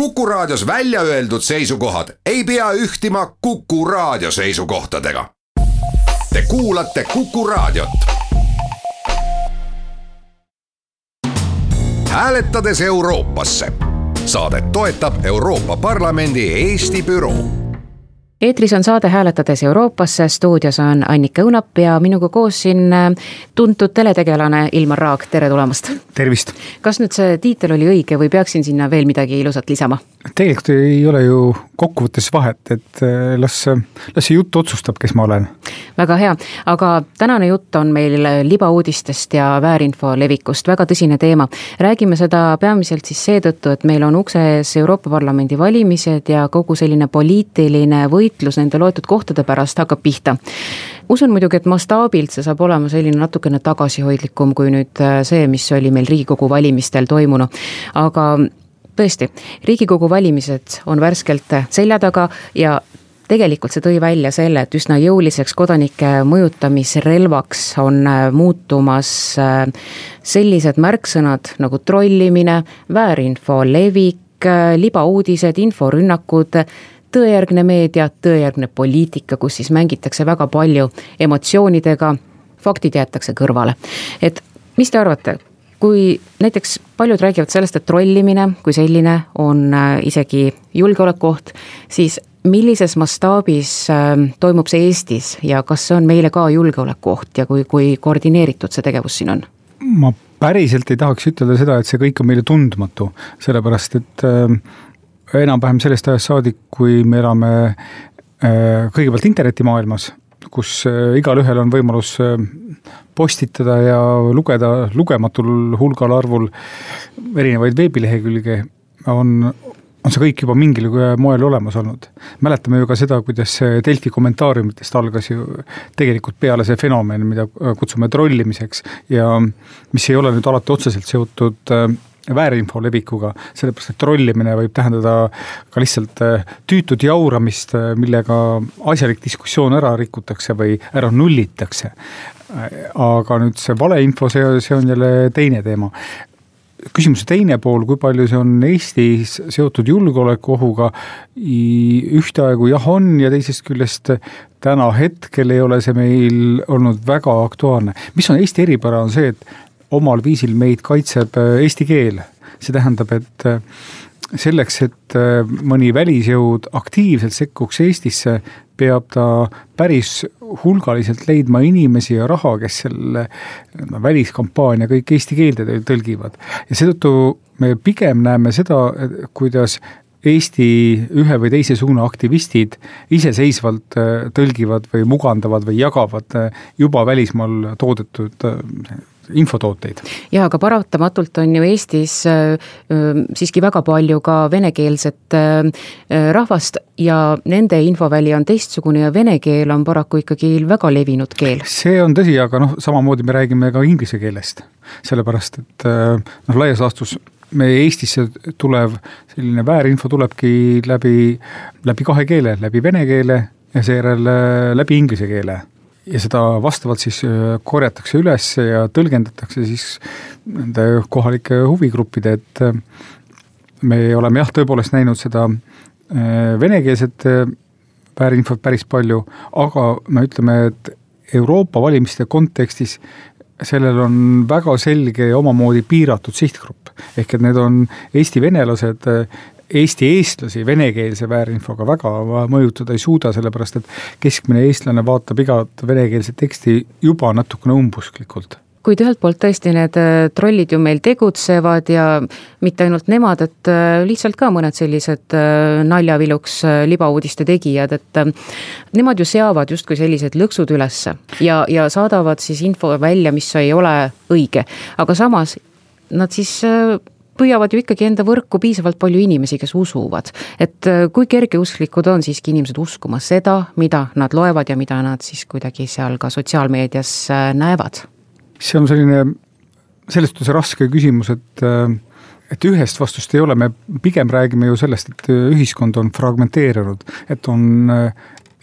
Kuku Raadios välja öeldud seisukohad ei pea ühtima Kuku Raadio seisukohtadega. Te kuulate Kuku Raadiot. hääletades Euroopasse. saadet toetab Euroopa Parlamendi Eesti büroo eetris on saade Hääletades Euroopasse, stuudios on Annika Õunap ja minuga koos siin äh, tuntud teletegelane Ilmar Raag, tere tulemast! tervist! kas nüüd see tiitel oli õige või peaksin sinna veel midagi ilusat lisama? Tegelikult ei ole ju kokkuvõttes vahet, et äh, las, las see jutt otsustab, kes ma olen. väga hea, aga tänane jutt on meil libauudistest ja väärinfo levikust, väga tõsine teema. räägime seda peamiselt siis seetõttu, et meil on ukse ees Euroopa Parlamendi valimised ja kogu selline poliitiline või võitlus nende loetud kohtade pärast hakkab pihta. usun muidugi, et mastaabilt see saab olema selline natukene tagasihoidlikum kui nüüd äh, see, mis oli meil Riigikogu valimistel toimunu, aga tõesti, Riigikogu valimised on värskelt selja taga ja tegelikult see tõi välja selle, et üsna jõuliseks kodanike mõjutamisrelvaks on äh, muutumas äh, sellised märksõnad nagu trollimine, väärinfo levik, libauudised, inforünnakud tõejärgne meedia, tõejärgne poliitika, kus siis mängitakse väga palju emotsioonidega, faktid jäetakse kõrvale. et mis te arvate, kui näiteks paljud räägivad sellest, et trollimine kui selline on äh, isegi julgeolekuoht, siis millises mastaabis äh, toimub see Eestis ja kas see on meile ka julgeolekuoht ja kui, kui koordineeritud see tegevus siin on? ma päriselt ei tahaks ütelda seda, et see kõik on meile tundmatu, sellepärast et äh, enam-vähem sellest ajast saadik, kui me elame äh, kõigepealt internetimaailmas, kus äh, igalühel on võimalus äh, postitada ja lugeda lugematul hulgal arvul erinevaid veebilehekülge, on, on see kõik juba mingil moel olemas olnud. mäletame ju ka seda, kuidas Delfi kommentaariumitest algas ju tegelikult peale see fenomen, mida kutsume trollimiseks ja mis ei ole nüüd alati otseselt seotud väärinfo levikuga, sellepärast et trollimine võib tähendada ka lihtsalt äh, tüütut jauramist, äh, millega asjalik diskussioon ära rikutakse või ära nullitakse. aga nüüd see valeinfo, see, see on jälle teine teema küsimuse teine pool, kui palju see on Eestis seotud julgeolekuohuga, ühtaegu jah on ja teisest küljest täna hetkel ei ole see meil olnud väga aktuaalne. mis on Eesti eripära, on see, et omal viisil meid kaitseb äh, eesti keel. see tähendab, et äh, selleks, et äh, mõni välisjõud aktiivselt sekkuks Eestisse, peab ta päris hulgaliselt leidma inimesi ja raha, kes selle no, väliskampaania kõik eesti keelde tõlgivad. ja seetõttu me pigem näeme seda, kuidas Eesti ühe või teise suuna aktivistid iseseisvalt tõlgivad või mugandavad või jagavad juba välismaal toodetud infotooteid. jaa, aga paratamatult on ju Eestis äh, äh, siiski väga palju ka venekeelset äh, rahvast ja nende infoväli on teistsugune ja vene keel on paraku ikkagi väga levinud keel. see on tõsi, aga noh, samamoodi me räägime ka inglise keelest. sellepärast, et noh, laias laastus meie Eestisse tulev selline väärinfo tulebki läbi, läbi kahe keele, läbi vene keele ja seejärel läbi inglise keele ja seda vastavalt siis äh, korjatakse üles ja tõlgendatakse siis nende kohalike huvigruppide, et äh, me oleme jah, tõepoolest näinud seda äh, venekeelset väärinfot päris palju, aga me ütleme, et Euroopa valimiste kontekstis sellel on väga selge ja omamoodi piiratud sihtgrupp. ehk et need on Eesti venelased, Eesti eestlasi venekeelse väärinfoga väga mõjutada ei suuda, sellepärast et keskmine eestlane vaatab igat venekeelset teksti juba natukene umbusklikult. Kuid ühelt poolt tõesti need äh, trollid ju meil tegutsevad ja mitte ainult nemad, et äh, lihtsalt ka mõned sellised äh, naljaviluks libauudiste tegijad, et nemad ju seavad justkui sellised lõksud ülesse ja, ja saadavad siis info välja, mis ei ole õige, aga samas nad siis püüavad ju ikkagi enda võrku piisavalt palju inimesi, kes usuvad. et äh, kui kergeusklikud on siiski inimesed uskuma seda, mida nad loevad ja mida nad siis kuidagi seal ka sotsiaalmeedias äh, näevad? see on selline selles suhtes raske küsimus, et äh, et ühest vastust ei ole, me pigem räägime ju sellest, et ühiskond on fragmenteerunud, et on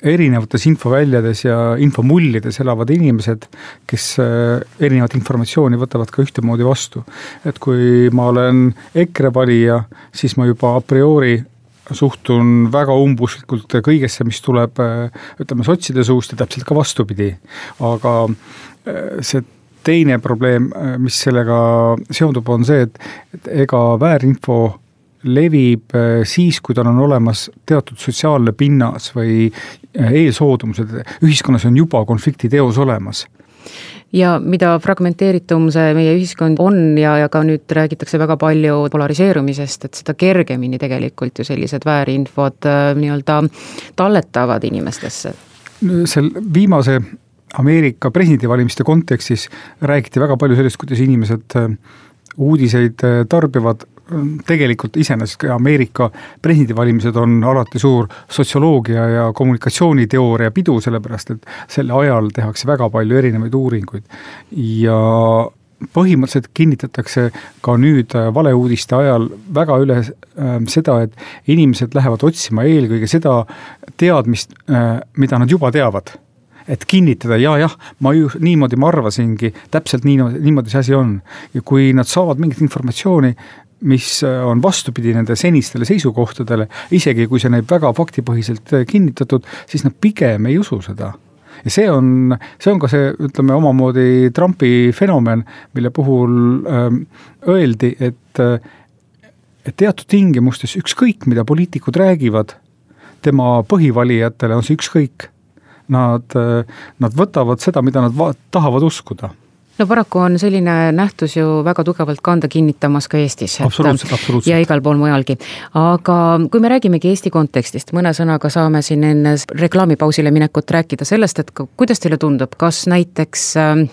erinevates infoväljades ja infomullides elavad inimesed, kes äh, erinevat informatsiooni võtavad ka ühtemoodi vastu. et kui ma olen EKRE valija, siis ma juba a priori suhtun väga umbusklikult kõigesse, mis tuleb äh, ütleme sotside suust ja täpselt ka vastupidi. aga äh, see teine probleem, mis sellega seondub, on see, et, et ega väärinfo levib äh, siis, kui tal on olemas teatud sotsiaalne pinnas või äh, eelsoodumused, ühiskonnas on juba konfliktiteos olemas. Ja mida fragmenteeritum see meie ühiskond on ja, ja ka nüüd räägitakse väga palju polariseerumisest, et seda kergemini tegelikult ju sellised väärinfod äh, nii-öelda talletavad inimestesse. seal viimase Ameerika presidendivalimiste kontekstis räägiti väga palju sellest, kuidas inimesed uudiseid tarbivad tegelikult iseenesest ka Ameerika presidendivalimised on alati suur sotsioloogia ja kommunikatsiooniteooria pidu, sellepärast et selle ajal tehakse väga palju erinevaid uuringuid. ja põhimõtteliselt kinnitatakse ka nüüd valeuudiste ajal väga üle äh, seda, et inimesed lähevad otsima eelkõige seda teadmist äh,, mida nad juba teavad et kinnitada ja jah, ma ju niimoodi ma arvasingi, täpselt nii, niimoodi see asi on. ja kui nad saavad mingit informatsiooni, mis äh, on vastupidi nende senistele seisukohtadele, isegi kui see näib väga faktipõhiselt äh, kinnitatud, siis nad pigem ei usu seda ja see on, see on ka see, ütleme omamoodi Trumpi fenomen, mille puhul ähm, öeldi, et äh, et teatud tingimustes ükskõik, mida poliitikud räägivad, tema põhivalijatele on see ükskõik. Nad, nad võtavad seda, mida nad va-, tahavad uskuda no paraku on selline nähtus ju väga tugevalt kanda kinnitamas ka Eestis. absoluutselt, absoluutselt. ja igal pool mujalgi. aga kui me räägimegi Eesti kontekstist, mõne sõnaga saame siin enne reklaamipausile minekut rääkida sellest, et kuidas teile tundub, kas näiteks ähm,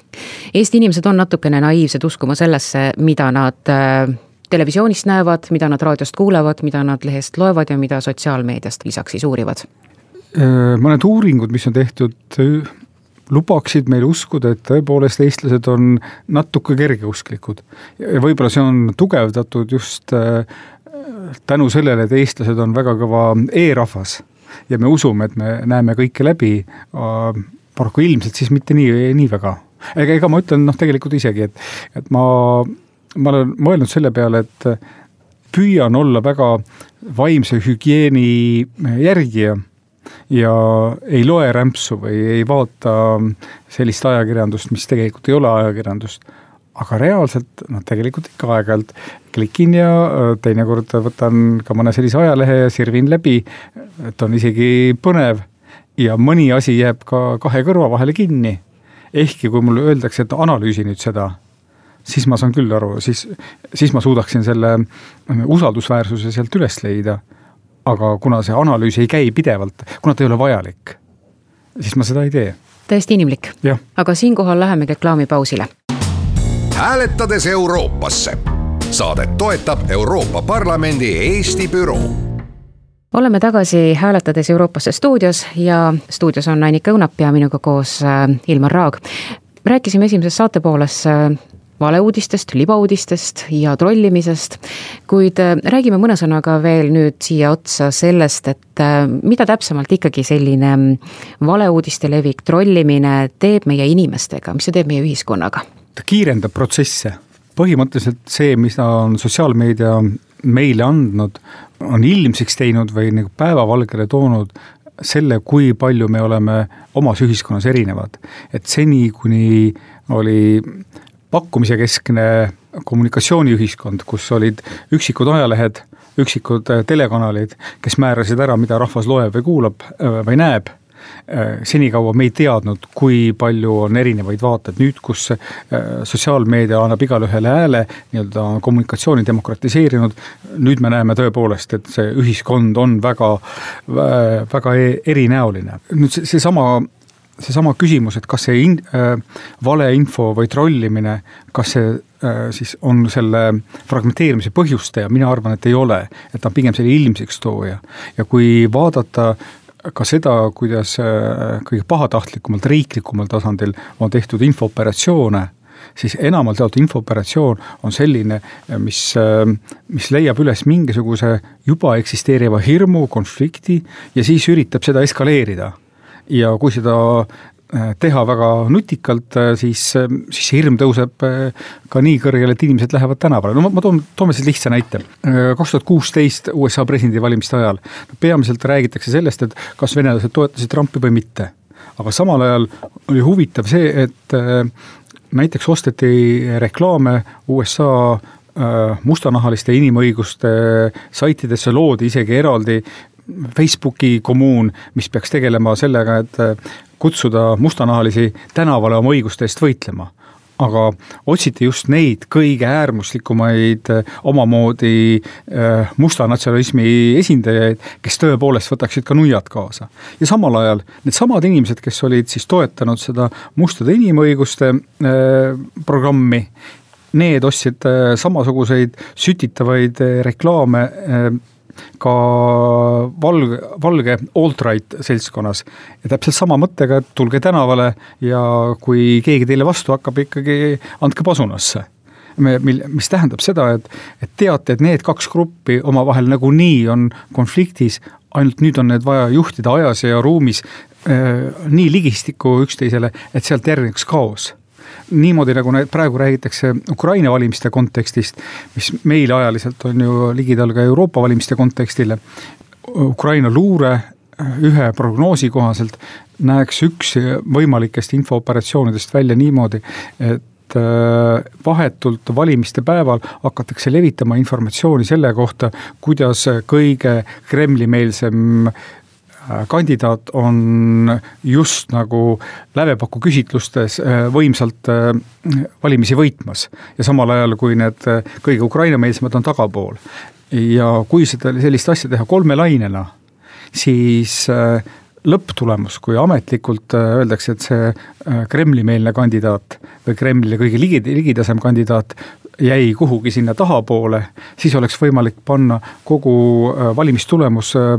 Eesti inimesed on natukene naiivsed uskuma sellesse, mida nad äh, televisioonist näevad, mida nad raadiost kuulevad, mida nad lehest loevad ja mida sotsiaalmeediast lisaks siis uurivad? Äh, mõned uuringud, mis on tehtud lubaksid meil uskuda, et tõepoolest eestlased on natuke kergeusklikud. ja võib-olla see on tugevdatud just äh, tänu sellele, et eestlased on väga kõva e-rahvas ja me usume, et me näeme kõike läbi, paraku ilmselt siis mitte nii, nii väga. ega, ega ma ütlen noh, tegelikult isegi, et, et ma, ma olen mõelnud selle peale, et püüan olla väga vaimse hügieeni järgija ja ei loe rämpsu või ei vaata sellist ajakirjandust, mis tegelikult ei ole ajakirjandust, aga reaalselt noh, tegelikult ikka aeg-ajalt klikin ja äh, teinekord võtan ka mõne sellise ajalehe ja sirvin läbi, et on isegi põnev ja mõni asi jääb ka kahe kõrva vahele kinni. ehkki kui mulle öeldakse, et analüüsi nüüd seda, siis ma saan küll aru, siis, siis ma suudaksin selle usaldusväärsuse sealt üles leida aga kuna see analüüs ei käi pidevalt, kuna ta ei ole vajalik, siis ma seda ei tee. täiesti inimlik. aga siinkohal lähemegi reklaamipausile. hääletades Euroopasse. Saadet toetab Euroopa Parlamendi Eesti büroo oleme tagasi Hääletades Euroopasse stuudios ja stuudios on Annika Õunap ja minuga koos äh, Ilmar Raag. rääkisime esimeses saatepooles äh, valeuudistest, libauudistest ja trollimisest, kuid äh, räägime mõne sõnaga veel nüüd siia otsa sellest, et äh, mida täpsemalt ikkagi selline mm, valeuudiste levik, trollimine teeb meie inimestega, mis see teeb meie ühiskonnaga? ta kiirendab protsesse, põhimõtteliselt see, mida on sotsiaalmeedia meile andnud, on ilmsiks teinud või nagu päevavalgele toonud selle, kui palju me oleme omas ühiskonnas erinevad. et seni, kuni oli pakkumise keskne kommunikatsiooniühiskond, kus olid üksikud ajalehed, üksikud äh, telekanalid, kes määrasid ära, mida rahvas loeb või kuulab äh, või näeb äh, senikaua me ei teadnud, kui palju on erinevaid vaateid, nüüd, kus sotsiaalmeedia annab igale ühele hääle, nii-öelda kommunikatsiooni demokratiseerinud, nüüd me näeme tõepoolest, et see ühiskond on väga, väga e-, erinäoline. nüüd see, seesama küsimus, et kas see in, äh, valeinfo või trollimine, kas see äh, siis on selle fragmenteerimise põhjustaja, mina arvan, et ei ole. et ta on pigem selle ilmsiks tooja ja kui vaadata ka seda, kuidas äh, kõige pahatahtlikumalt riiklikumal tasandil on tehtud infooperatsioone siis enamalt jaolt infooperatsioon on selline, mis, äh, mis leiab üles mingisuguse juba eksisteeriva hirmu, konflikti ja siis üritab seda eskaleerida ja kui seda Äh, teha väga nutikalt, äh, siis, äh, siis see hirm tõuseb ka nii kõrgele, et inimesed lähevad tänavale, no ma, ma toon, toome siis lihtsa näite. kaks tuhat kuusteist USA presidendivalimiste ajal peamiselt räägitakse sellest, et kas venelased toetasid Trumpi või mitte. aga samal ajal oli huvitav see, et näiteks osteti reklaame USA mustanahaliste inimõiguste saitidesse, loodi isegi eraldi Facebooki kommuun, mis peaks tegelema sellega, et kutsuda mustanahalisi tänavale oma õiguste eest võitlema aga otsiti just neid kõige äärmuslikumaid omamoodi äh, musta natsionalismi esindajaid, kes tõepoolest võtaksid ka nuiad kaasa. ja samal ajal needsamad inimesed, kes olid siis toetanud seda mustade inimõiguste äh, programmi, need ostsid äh, samasuguseid sütitavaid reklaame ka valge, valge alt-right seltskonnas. ja täpselt sama mõttega, et tulge tänavale ja kui keegi teile vastu hakkab, ikkagi andke pasunasse me, mil, mis tähendab seda, et, et teate, et need kaks gruppi omavahel nagunii on konfliktis, ainult nüüd on need vaja juhtida ajas ja ruumis äh, nii ligistikku üksteisele, et sealt järgneks kaos niimoodi, nagu praegu räägitakse Ukraina valimiste kontekstist, mis meil ajaliselt on ju ligidal ka Euroopa valimiste kontekstile. Ukraina luure ühe prognoosi kohaselt näeks üks võimalikest infooperatsioonidest välja niimoodi, et äh, vahetult valimiste päeval hakatakse levitama informatsiooni selle kohta, kuidas kõige Kremli-meelsem Äh, kandidaat on just nagu lävepaku küsitlustes äh, võimsalt äh, valimisi võitmas ja samal ajal, kui need kõige Ukraina-meelsemad on tagapool. ja kui seda, sellist asja teha kolme lainena, siis lõpptulemus, kui ametlikult öeldakse, et see Kremli-meelne kandidaat või Kremlile kõige ligi, ligitasem kandidaat jäi kuhugi sinna tahapoole, siis oleks võimalik panna kogu äh, valimistulemus äh,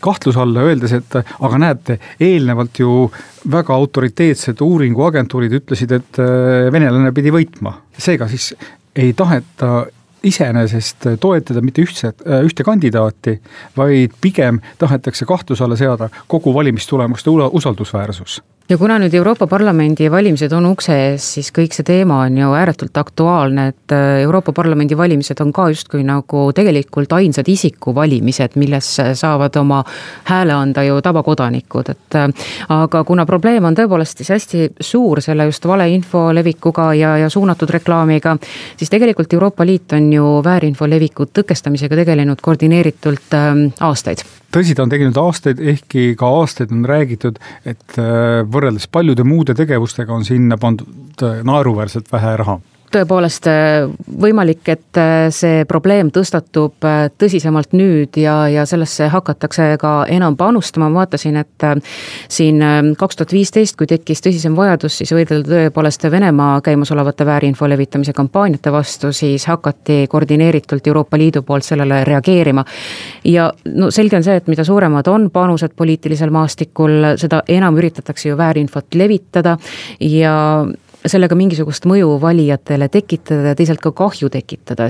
kahtluse alla, öeldes, et aga näete, eelnevalt ju väga autoriteetsed uuringuagentuurid ütlesid, et äh, venelane pidi võitma. seega siis ei taheta iseenesest toetada mitte ühtset, ühte kandidaati, vaid pigem tahetakse kahtluse alla seada kogu valimistulemuste usaldusväärsus ja kuna nüüd Euroopa Parlamendi valimised on ukse ees, siis kõik see teema on ju ääretult aktuaalne, et äh, Euroopa Parlamendi valimised on ka justkui nagu tegelikult ainsad isikuvalimised, milles saavad oma hääle anda ju tavakodanikud, et äh, aga kuna probleem on tõepoolest siis hästi suur selle just valeinfo levikuga ja, ja suunatud reklaamiga, siis tegelikult Euroopa Liit on ju väärinfo leviku tõkestamisega tegelenud koordineeritult ähm, aastaid tõsi, ta on tegelenud aastaid, ehkki ka aastaid on räägitud, et äh, võrreldes paljude muude tegevustega on sinna pandud äh, naeruväärselt vähe raha tõepoolest äh, võimalik, et äh, see probleem tõstatub äh, tõsisemalt nüüd ja, ja sellesse hakatakse ka enam panustama, ma vaatasin, et siin kaks tuhat viisteist, kui tekkis tõsisem vajadus, siis võidelda tõepoolest Venemaa käimasolevate väärinfo levitamise kampaaniate vastu, siis hakati koordineeritult Euroopa Liidu poolt sellele reageerima. ja no selge on see, et mida suuremad on panused poliitilisel maastikul, seda enam üritatakse ju väärinfot levitada ja sellega mingisugust mõju valijatele tekitada ja teisalt ka kahju tekitada.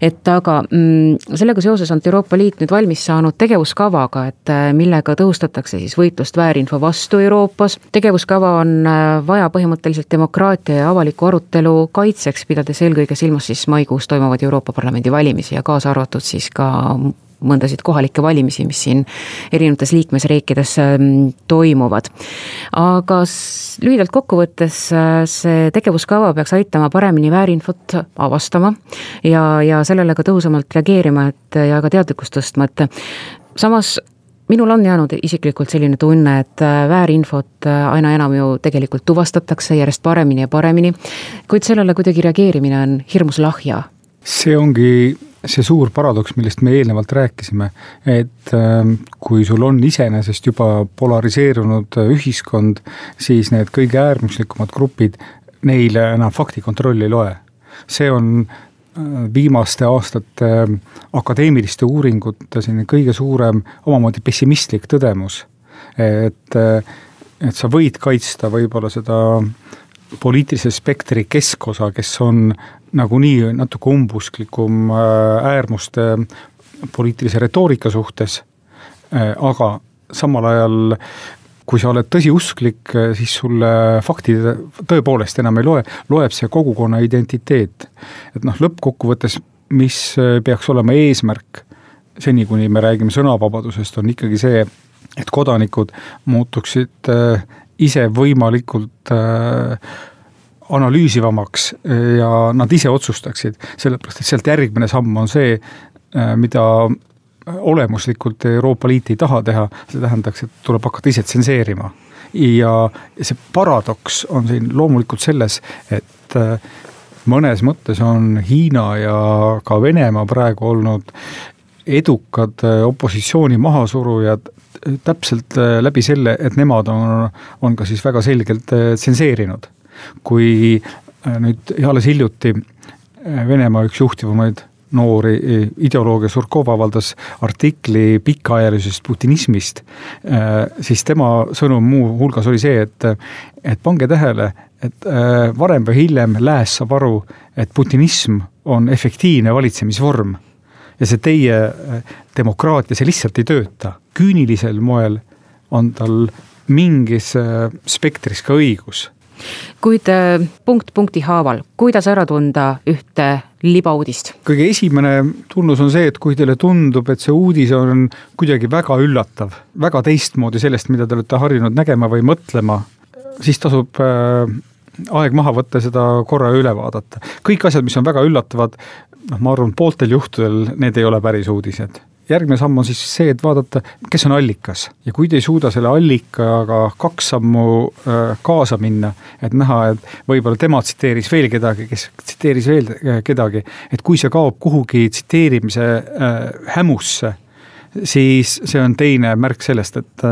et aga mm, sellega seoses on Euroopa Liit nüüd valmis saanud tegevuskavaga, et äh, millega tõhustatakse siis võitlust väärinfo vastu Euroopas. tegevuskava on äh, vaja põhimõtteliselt demokraatia ja avaliku arutelu kaitseks, pidades eelkõige silmas siis maikuus toimuvaid Euroopa Parlamendi valimisi ja kaasa arvatud siis ka mõndasid kohalikke valimisi, mis siin erinevates liikmesriikides ähm, toimuvad. aga lühidalt kokkuvõttes äh, see tegevuskava peaks aitama paremini väärinfot avastama ja, ja sellele ka tõhusamalt reageerima, et ja ka teadlikkust tõstma, et samas minul on jäänud isiklikult selline tunne, et äh, väärinfot äh, aina enam ju tegelikult tuvastatakse järjest paremini ja paremini, kuid sellele kuidagi reageerimine on hirmus lahja. see ongi see suur paradoks, millest me eelnevalt rääkisime, et ähm, kui sul on iseenesest juba polariseerunud ühiskond, siis need kõige äärmuslikumad grupid, neile enam faktikontrolli ei loe. see on äh, viimaste aastate ähm, akadeemiliste uuringute selline kõige suurem omamoodi pessimistlik tõdemus, et, äh, et sa võid kaitsta võib-olla seda poliitilise spektri keskosa, kes on nagunii natuke umbusklikum äh, äärmuste poliitilise retoorika suhtes, äh, aga samal ajal kui sa oled tõsiusklik, siis sulle faktid tõepoolest enam ei loe, loeb see kogukonna identiteet. et noh, lõppkokkuvõttes, mis peaks olema eesmärk, seni kuni me räägime sõnavabadusest, on ikkagi see, et kodanikud muutuksid äh, ise võimalikult äh, analüüsivamaks ja nad ise otsustaksid, sellepärast et sealt järgmine samm on see, äh, mida olemuslikult Euroopa Liit ei taha teha, see tähendaks, et tuleb hakata ise tsenseerima. ja see paradoks on siin loomulikult selles, et äh, mõnes mõttes on Hiina ja ka Venemaa praegu olnud edukad opositsiooni mahasurujad täpselt läbi selle, et nemad on, on ka siis väga selgelt tsenseerinud. Kui nüüd alles hiljuti Venemaa üks juhtivamaid noori ideoloogia Surkov avaldas artikli pikaajalisest putinismist, äh, siis tema sõnum muuhulgas oli see, et, et pange tähele, et äh, varem või hiljem lääs saab aru, et putinism on efektiivne valitsemisvorm. ja see teie äh, demokraatia, see lihtsalt ei tööta, küünilisel moel on tal mingis spektris ka õigus kuid punkt punkti haaval, kuidas ära tunda ühte libauudist? kõige esimene tunnus on see, et kui teile tundub, et see uudis on kuidagi väga üllatav, väga teistmoodi sellest, mida te olete harjunud nägema või mõtlema, siis tasub äh, aeg maha võtta, seda korra üle vaadata. kõik asjad, mis on väga üllatavad, noh, ma arvan, pooltel juhtudel need ei ole päris uudised järgmine samm on siis see, et vaadata, kes on allikas. Ja kui te ei suuda selle allikaga kaks sammu äh, kaasa minna, et näha, et võib-olla tema tsiteeris veel kedagi, kes tsiteeris veel äh, kedagi, et kui see kaob kuhugi tsiteerimise äh, hämusse, siis see on teine märk sellest, et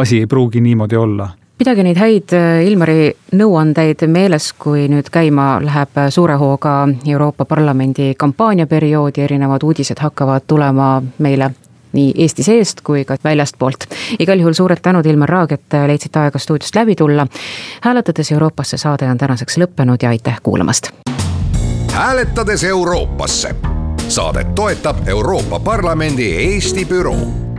asi ei pruugi niimoodi olla pidage neid häid äh, Ilmari nõuandeid meeles, kui nüüd käima läheb suure hooga Euroopa Parlamendi kampaaniaperiood ja erinevad uudised hakkavad tulema meile nii Eesti seest kui ka väljastpoolt. igal juhul suured tänud, Ilmar Raag, et leidsite aega stuudiost läbi tulla. hääletades Euroopasse saade on tänaseks lõppenud ja aitäh kuulamast. hääletades Euroopasse. saadet toetab Euroopa Parlamendi Eesti büroo